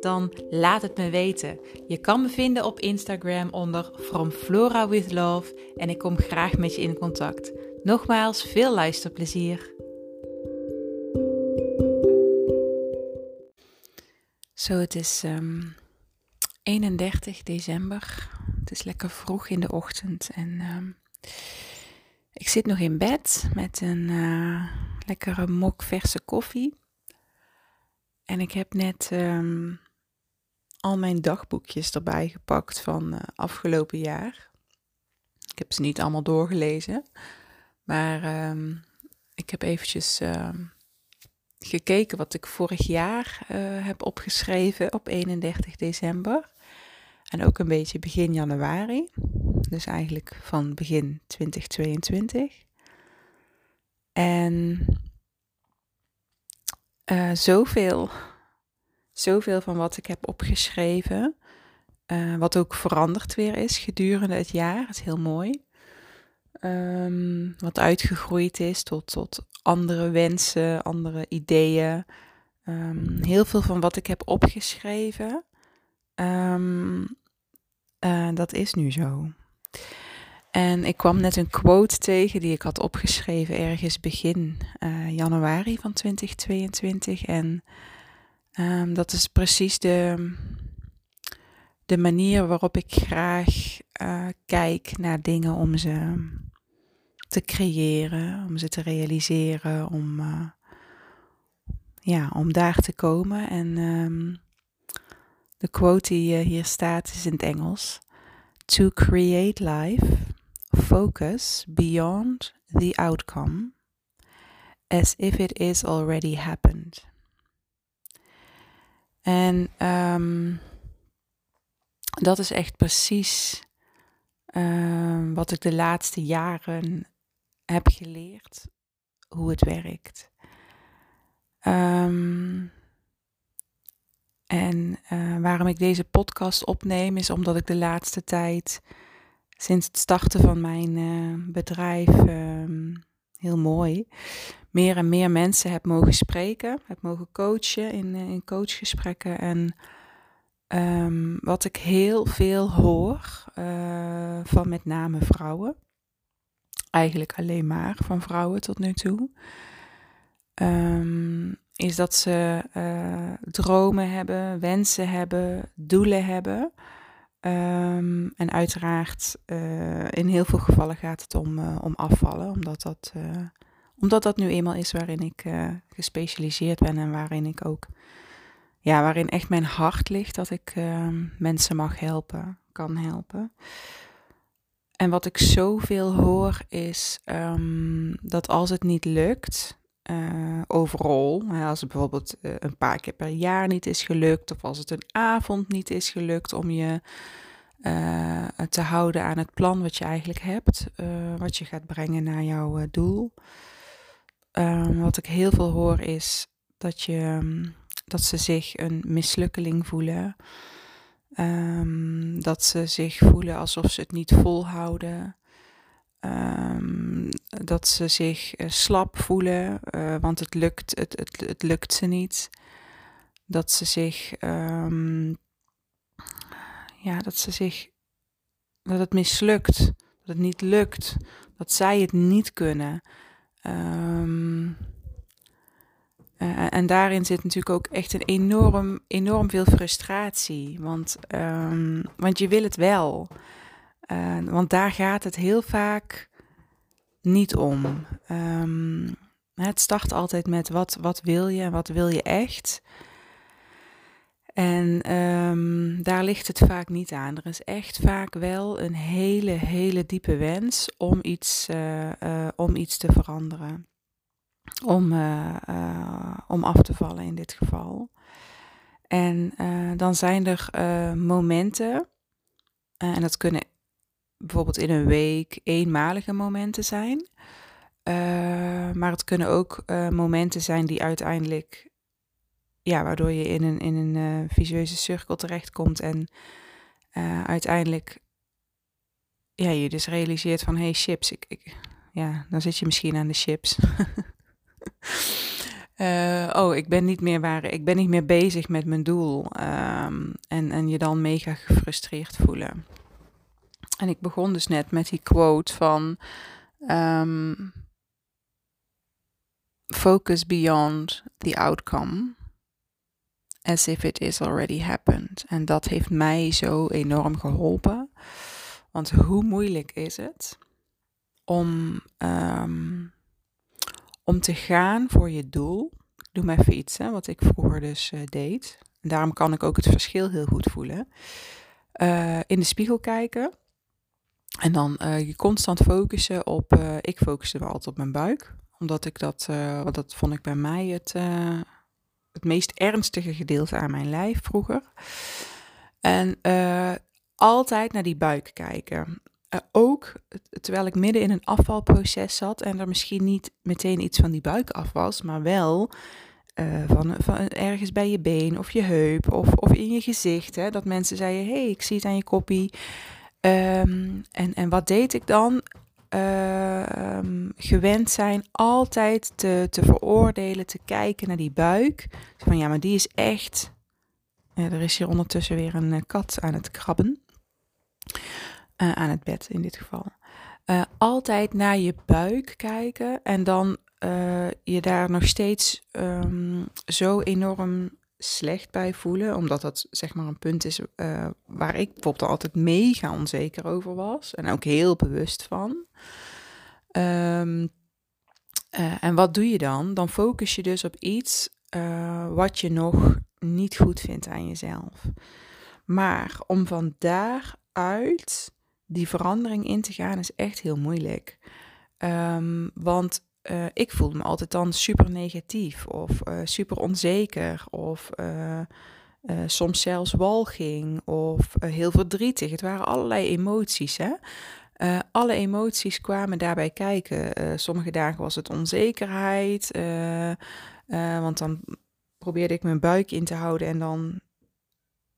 Dan laat het me weten. Je kan me vinden op Instagram onder From Flora with Love en ik kom graag met je in contact. Nogmaals, veel luisterplezier. Zo, het is 31 ehm, december. Het is lekker vroeg in de ochtend en ehm, ik zit nog in bed met een uh, lekkere mok verse koffie. En ik heb net ehm, al mijn dagboekjes erbij gepakt van uh, afgelopen jaar. Ik heb ze niet allemaal doorgelezen, maar ehm, ik heb eventjes ehm, gekeken wat ik vorig jaar uh, heb opgeschreven op 31 december. En ook een beetje begin januari. Dus eigenlijk van begin 2022. En uh, zoveel zoveel van wat ik heb opgeschreven, uh, wat ook veranderd weer is gedurende het jaar. Dat is heel mooi. Um, wat uitgegroeid is tot, tot andere wensen, andere ideeën. Um, heel veel van wat ik heb opgeschreven, um, uh, dat is nu zo. En ik kwam net een quote tegen die ik had opgeschreven ergens begin uh, januari van 2022. En Um, dat is precies de, de manier waarop ik graag uh, kijk naar dingen om ze te creëren, om ze te realiseren, om, uh, ja, om daar te komen. En um, de quote die uh, hier staat is in het Engels. To create life, focus beyond the outcome, as if it is already happened. En um, dat is echt precies um, wat ik de laatste jaren heb geleerd, hoe het werkt. Um, en uh, waarom ik deze podcast opneem, is omdat ik de laatste tijd, sinds het starten van mijn uh, bedrijf, heel mooi, meer en meer mensen heb mogen spreken, heb mogen coachen in, eh, in coachgesprekken. En um, wat ik heel veel hoor uh, van met name vrouwen, eigenlijk alleen maar van vrouwen tot nu toe, um, is dat ze uh, dromen hebben, wensen hebben, doelen hebben. Um, en uiteraard, uh, in heel veel gevallen gaat het om, uh, om afvallen, omdat dat omdat dat nu eenmaal is waarin ik gespecialiseerd ben en waarin ik ook, ja, waarin echt mijn hart ligt dat ik uh, mensen mag helpen, kan helpen. En wat ik zoveel hoor is um, dat als het niet lukt, uh, overal, als het bijvoorbeeld een paar keer per jaar niet is gelukt, of als het een avond niet is gelukt om je te houden aan het plan wat je eigenlijk hebt, wat je gaat brengen naar jouw doel. Um, wat ik heel veel hoor is dat, je, ehm, dat ze zich een mislukkeling voelen. Um, dat ze zich voelen alsof ze het niet volhouden. Dat ze zich uh, slap voelen, uh, want het lukt, het, het, het lukt ze niet. Dat ze zich, ja, dat ze zich, dat het mislukt, dat het niet lukt, dat zij het niet kunnen. Um, uh, en daarin zit natuurlijk ook echt een enorm, enorm veel frustratie. Want, want je wil het wel. Want daar gaat het heel vaak niet om. Um, het start altijd met wat, wat wil je en wat wil je echt. En um, daar ligt het vaak niet aan. Er is echt vaak wel een hele, hele diepe wens om iets, uh, uh, om iets te veranderen. Om, uh, om af te vallen in dit geval. En dan zijn er momenten, en dat kunnen bijvoorbeeld in een week eenmalige momenten zijn. Uh, maar het kunnen ook uh, momenten zijn die uiteindelijk, ja, waardoor je in een, in een uh, visueuze cirkel terechtkomt en uiteindelijk, ja, je dus realiseert van, hey, chips, ik, ik, ja, dan zit je misschien aan de chips. oh, ik ben niet meer waar, ik ben niet meer bezig met mijn doel. Um, en, en je dan mega gefrustreerd voelen. En ik begon dus net met die quote van. Um, focus beyond the outcome as if it is already happened. En dat heeft mij zo enorm geholpen. Want hoe moeilijk is het om, um, om te gaan voor je doel? Ik doe maar even iets, hè, wat ik vroeger dus uh, deed. En daarom kan ik ook het verschil heel goed voelen. Uh, in de spiegel kijken. En dan uh, je constant focussen op. ik focuste wel altijd op mijn buik omdat ik dat, uh, want dat vond ik bij mij het, het meest ernstige gedeelte aan mijn lijf vroeger. En altijd naar die buik kijken. ook terwijl ik midden in een afvalproces zat en er misschien niet meteen iets van die buik af was, maar wel van, van, ergens bij je been of je heup of, of in je gezicht. Hè, dat mensen zeiden, hey, ik zie het aan je koppie. Um, en, en wat deed ik dan? uh, gewend zijn altijd te, te veroordelen, te kijken naar die buik. Van ja, maar die is echt. er is hier ondertussen weer een uh, kat aan het krabben. Uh, aan het bed in dit geval. Uh, altijd naar je buik kijken en dan je daar nog steeds um, zo enorm slecht bij voelen, omdat dat zeg maar een punt is uh, waar ik bijvoorbeeld altijd mega onzeker over was en ook heel bewust van. Um, uh, en wat doe je dan? Dan focus je dus op iets uh, wat je nog niet goed vindt aan jezelf. Maar om van daaruit die verandering in te gaan is echt heel moeilijk. Um, want uh, ik voelde me altijd dan super negatief of uh, super onzeker of uh, soms zelfs walging of heel verdrietig. Het waren allerlei emoties. Hè? alle emoties kwamen daarbij kijken. sommige dagen was het onzekerheid, want dan probeerde ik mijn buik in te houden en dan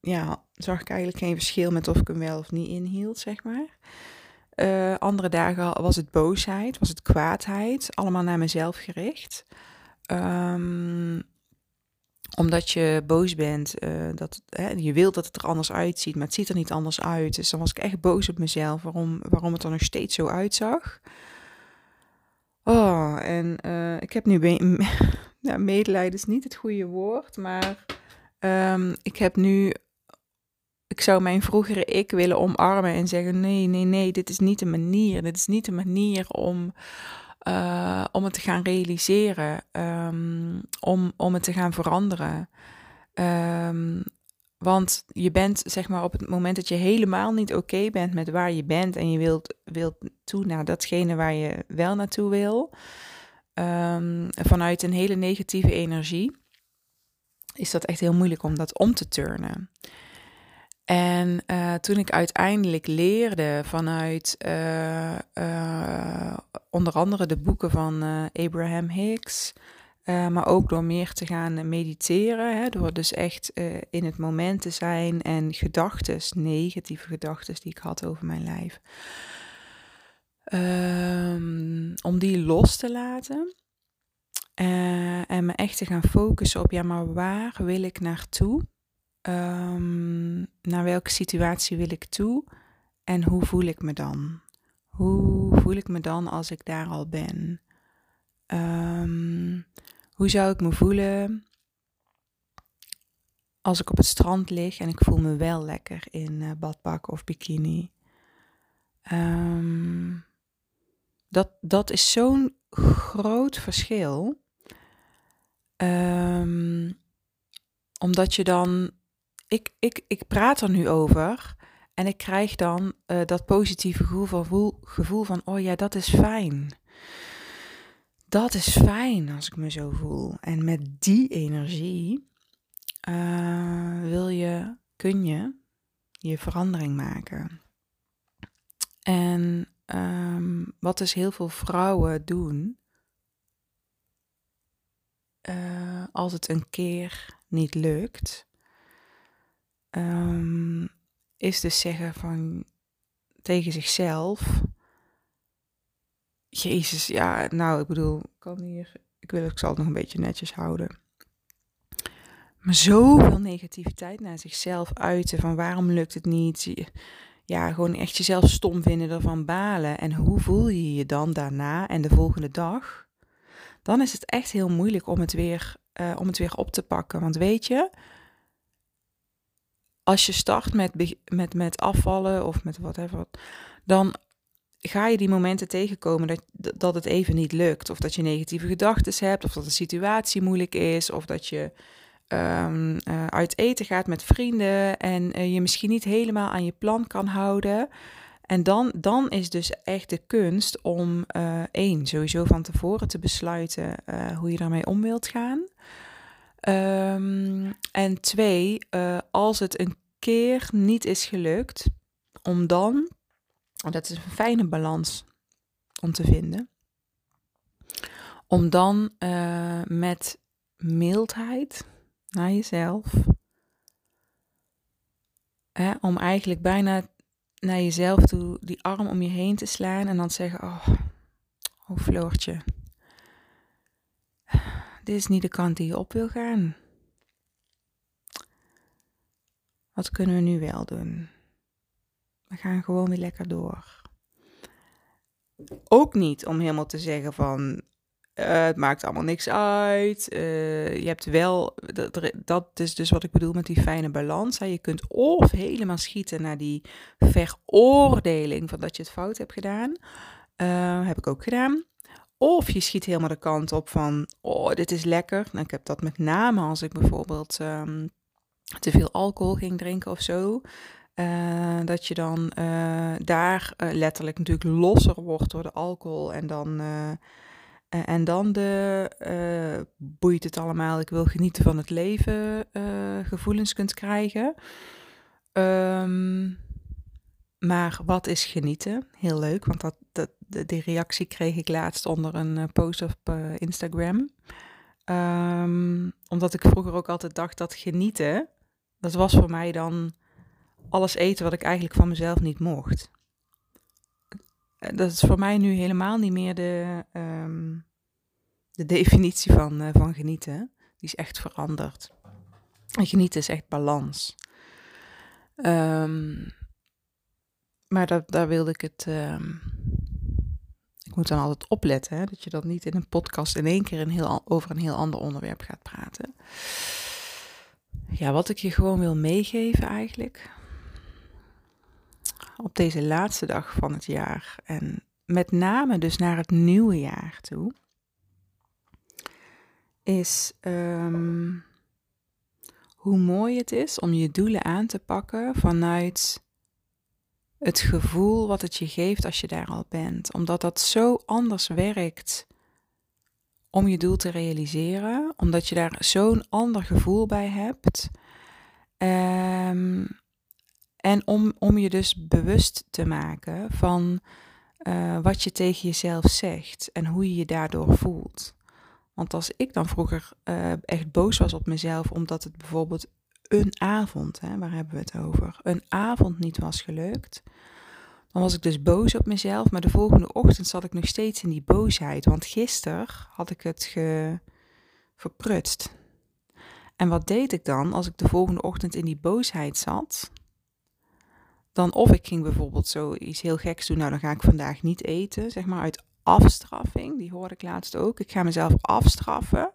ja, zag ik eigenlijk geen verschil met of ik hem wel of niet inhield, zeg maar. Uh, andere dagen was het boosheid, was het kwaadheid, allemaal naar mezelf gericht. Um, omdat je boos bent, uh, dat, hè, je wilt dat het er anders uitziet, maar het ziet er niet anders uit. Dus dan was ik echt boos op mezelf, waarom, waarom het er nog steeds zo uitzag. Oh, en uh, ik heb nu... ja, medelijden is niet het goede woord, maar um, ik heb nu ik zou mijn vroegere ik willen omarmen en zeggen: nee, nee, nee, dit is niet de manier. Dit is niet de manier om, uh, om het te gaan realiseren, um, om, om het te gaan veranderen. Um, want je bent, zeg maar, op het moment dat je helemaal niet oké bent met waar je bent en je wilt, wilt toe naar datgene waar je wel naartoe wil, um, vanuit een hele negatieve energie, is dat echt heel moeilijk om dat om te turnen. En uh, toen ik uiteindelijk leerde vanuit uh, uh, onder andere de boeken van Abraham Hicks, maar ook door meer te gaan mediteren, hè, door dus echt in het moment te zijn en gedachten, negatieve gedachten die ik had over mijn lijf, um, om die los te laten. en me echt te gaan focussen op, ja, maar waar wil ik naartoe? Um, naar welke situatie wil ik toe en hoe voel ik me dan? Hoe voel ik me dan als ik daar al ben? Um, hoe zou ik me voelen als ik op het strand lig en ik voel me wel lekker in uh, badpak of bikini? Um, dat, dat is zo'n groot verschil. Omdat je dan ik, ik, ik praat er nu over en ik krijg dan uh, dat positieve gevoel van, gevoel van, oh ja, dat is fijn. Dat is fijn als ik me zo voel. En met die energie uh, wil je, kun je je verandering maken. En ehm, wat dus heel veel vrouwen doen, uh, als het een keer niet lukt, um, is dus zeggen van tegen zichzelf. Jezus, ja, nou, ik bedoel, kan hier, ik wil, ik zal het nog een beetje netjes houden. Maar zoveel negativiteit naar zichzelf uiten van waarom lukt het niet? Ja, gewoon echt jezelf stom vinden, ervan balen. En hoe voel je je dan daarna en de volgende dag? Dan is het echt heel moeilijk om het weer, uh, om het weer op te pakken. Want weet je, als je start met, met, met afvallen of met whatever, dan ga je die momenten tegenkomen dat, dat het even niet lukt. Of dat je negatieve gedachten hebt, of dat de situatie moeilijk is, of dat je um, uh, uit eten gaat met vrienden en uh, je misschien niet helemaal aan je plan kan houden. En dan, dan is dus echt de kunst om uh, één, sowieso van tevoren te besluiten hoe je daarmee om wilt gaan. Um, en twee, als het een keer niet is gelukt, om dan, dat is een fijne balans om te vinden, om dan met mildheid, naar jezelf. Hè, om eigenlijk bijna naar jezelf toe die arm om je heen te slaan en dan te zeggen: Oh, oh Floortje, dit is niet de kant die je op wil gaan. Wat kunnen we nu wel doen? We gaan gewoon weer lekker door. Ook niet om helemaal te zeggen van uh, het maakt allemaal niks uit. Uh, je hebt wel, dat, dat, is dus wat ik bedoel met die fijne balans. Hè. Je kunt of helemaal schieten naar die veroordeling van dat je het fout hebt gedaan. Uh, heb ik ook gedaan. Of je schiet helemaal de kant op van, oh, dit is lekker. Nou, ik heb dat met name als ik bijvoorbeeld um, te veel alcohol ging drinken of zo. Uh, dat je dan uh, daar uh, letterlijk natuurlijk losser wordt door de alcohol en dan en dan de boeit het allemaal, ik wil genieten van het leven gevoelens kunt krijgen. Um, maar wat is genieten? Heel leuk, want dat, dat, die reactie kreeg ik laatst onder een post op Instagram. Um, omdat ik vroeger ook altijd dacht dat genieten, dat was voor mij dan alles eten wat ik eigenlijk van mezelf niet mocht. Eh, dat is voor mij nu helemaal niet meer de, um, de definitie van, uh, van genieten. Die is echt veranderd. En genieten is echt balans. Um, maar dat, daar wilde ik het. Moet dan altijd opletten, hè, dat je dat niet in een podcast in één keer heel, over een heel ander onderwerp gaat praten. Ja, wat ik je gewoon wil meegeven eigenlijk op deze laatste dag van het jaar en met name dus naar het nieuwe jaar toe, is um, hoe mooi het is om je doelen aan te pakken vanuit het gevoel wat het je geeft als je daar al bent. Omdat dat zo anders werkt om je doel te realiseren, omdat je daar zo'n ander gevoel bij hebt. Um, en om, om je dus bewust te maken van uh, wat je tegen jezelf zegt en hoe je je daardoor voelt. Want als ik dan vroeger uh, echt boos was op mezelf omdat het bijvoorbeeld een avond, hè, waar hebben we het over, een avond niet was gelukt, dan was ik dus boos op mezelf. Maar de volgende ochtend zat ik nog steeds in die boosheid, want gisteren had ik het ge verprutst. En wat deed ik dan als ik de volgende ochtend in die boosheid zat? Dan of ik ging bijvoorbeeld zoiets heel geks doen. Nou, dan ga ik vandaag niet eten, zeg maar uit afstraffing. Die hoorde ik laatst ook. Ik ga mezelf afstraffen.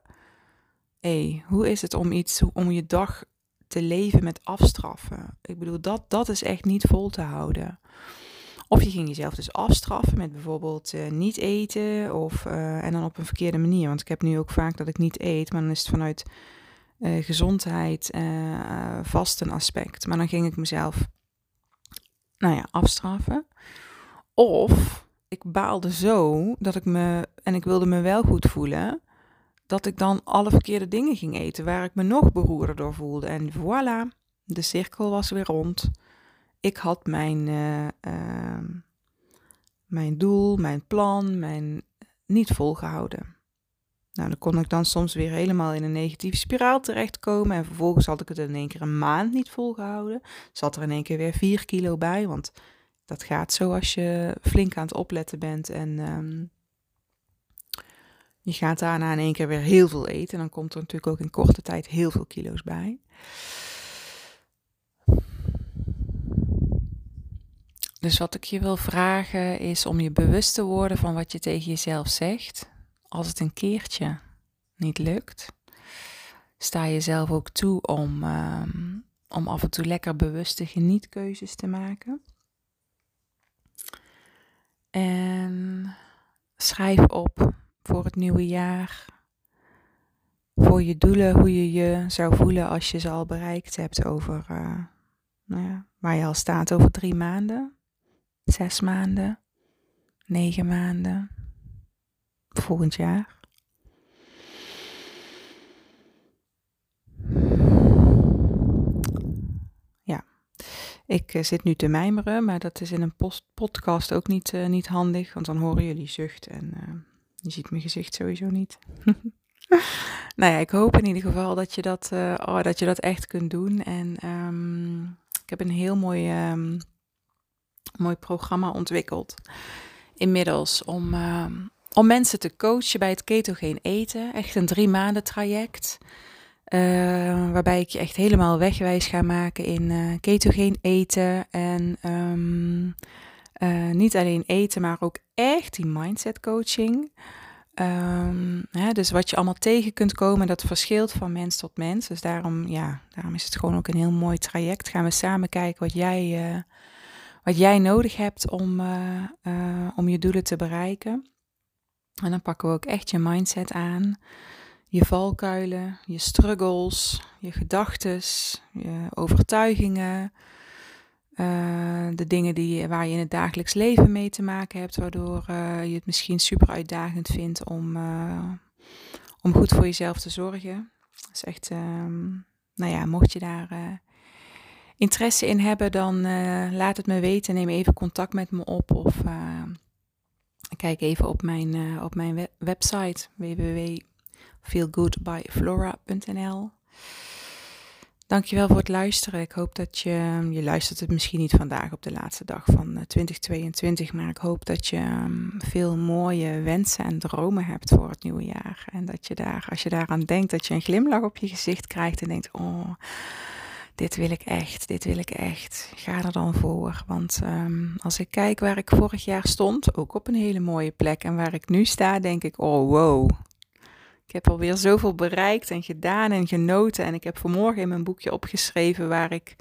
Hé, hoe is het om iets, om je dag te leven met afstraffen? Ik bedoel, dat, dat is echt niet vol te houden. Of je ging jezelf dus afstraffen met bijvoorbeeld uh, niet eten of, uh, en dan op een verkeerde manier. Want ik heb nu ook vaak dat ik niet eet, maar dan is het vanuit uh, gezondheid vast een aspect. Maar dan ging ik mezelf nou ja, afstraffen. Of ik baalde zo dat ik me, en ik wilde me wel goed voelen, dat ik dan alle verkeerde dingen ging eten waar ik me nog beroerder door voelde. En voilà, de cirkel was weer rond. Ik had mijn, uh, uh, mijn doel, mijn plan, mijn niet volgehouden. Nou, dan kon ik dan soms weer helemaal in een negatieve spiraal terechtkomen. En vervolgens had ik het in één keer een maand niet volgehouden. Zat er in één keer weer 4 kilo bij. Want dat gaat zo als je flink aan het opletten bent. En um, je gaat daarna in één keer weer heel veel eten. En dan komt er natuurlijk ook in korte tijd heel veel kilo's bij. Dus wat ik je wil vragen is om je bewust te worden van wat je tegen jezelf zegt. Als het een keertje niet lukt, sta jezelf ook toe om, um, om af en toe lekker bewuste genietkeuzes te maken. En schrijf op voor het nieuwe jaar. Voor je doelen, hoe je je zou voelen als je ze al bereikt hebt over, uh, nou ja, waar je al staat over drie maanden, zes maanden, negen maanden, volgend jaar. Ja, ik uh, zit nu te mijmeren, maar dat is in een podcast ook niet, uh, niet handig, want dan horen jullie zucht en je ziet mijn gezicht sowieso niet. nou ja, ik hoop in ieder geval dat je dat, uh, oh, dat, je dat echt kunt doen. En um, ik heb een heel mooi, um, mooi programma ontwikkeld. Inmiddels om, um, om mensen te coachen bij het ketogeen eten. Echt een drie maanden traject. Uh, waarbij ik je echt helemaal wegwijs ga maken in uh, ketogeen eten. En niet alleen eten, maar ook echt die mindset coaching. Um, hè, dus wat je allemaal tegen kunt komen, dat verschilt van mens tot mens. Dus daarom, ja, daarom is het gewoon ook een heel mooi traject. Gaan we samen kijken wat jij, uh, wat jij nodig hebt om, uh, om je doelen te bereiken. En dan pakken we ook echt je mindset aan. Je valkuilen, je struggles, je gedachten, je overtuigingen. Uh, de dingen die, waar je in het dagelijks leven mee te maken hebt, waardoor uh, je het misschien super uitdagend vindt om, uh, om goed voor jezelf te zorgen. Is echt, um, nou ja, mocht je daar interesse in hebben, dan laat het me weten. Neem even contact met me op of kijk even op mijn, op mijn web website www.feelgoodbyflora.nl. Dankjewel voor het luisteren. Ik hoop dat je, je luistert het misschien niet vandaag op de laatste dag van 2022, maar ik hoop dat je um, veel mooie wensen en dromen hebt voor het nieuwe jaar. En dat je daar, als je daaraan denkt, dat je een glimlach op je gezicht krijgt en denkt, oh, dit wil ik echt, dit wil ik echt. Ga er dan voor. Want um, als ik kijk waar ik vorig jaar stond, ook op een hele mooie plek, en waar ik nu sta, denk ik, oh wow, ik heb alweer zoveel bereikt en gedaan en genoten. En ik heb vanmorgen in mijn boekje opgeschreven waar ik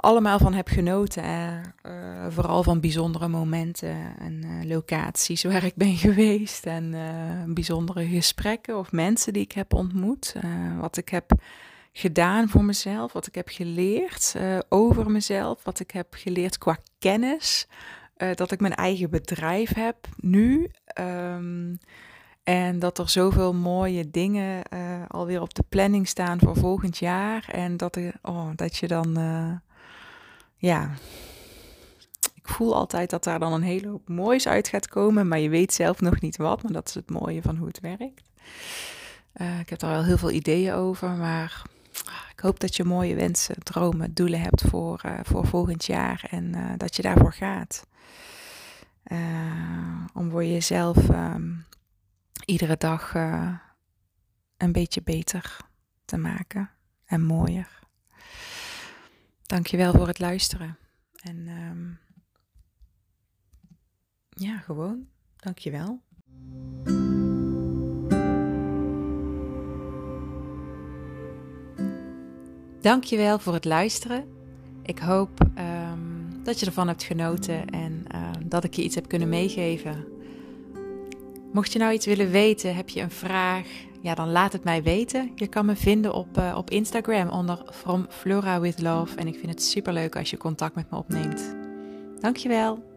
allemaal van heb genoten. Uh, vooral van bijzondere momenten en uh, locaties waar ik ben geweest. En uh, bijzondere gesprekken of mensen die ik heb ontmoet. wat ik heb gedaan voor mezelf. Wat ik heb geleerd over mezelf. Wat ik heb geleerd qua kennis. dat ik mijn eigen bedrijf heb nu. Um, en dat er zoveel mooie dingen uh, alweer op de planning staan voor volgend jaar. En dat, er, oh, dat je dan, uh, ja, ik voel altijd dat daar dan een hele hoop moois uit gaat komen. Maar je weet zelf nog niet wat. Maar dat is het mooie van hoe het werkt. Uh, ik heb er wel heel veel ideeën over. Maar ik hoop dat je mooie wensen, dromen, doelen hebt voor, voor volgend jaar. En dat je daarvoor gaat. om voor jezelf. Um, iedere dag uh, een beetje beter te maken en mooier. Dankjewel voor het luisteren. En um, ja, gewoon. Dankjewel. Dankjewel voor het luisteren. Ik hoop um, dat je ervan hebt genoten en uh, dat ik je iets heb kunnen meegeven Mocht je nou iets willen weten, heb je een vraag, ja, dan laat het mij weten. Je kan me vinden op, uh, op Instagram onder From Flora with Love. En ik vind het super leuk als je contact met me opneemt. Dankjewel.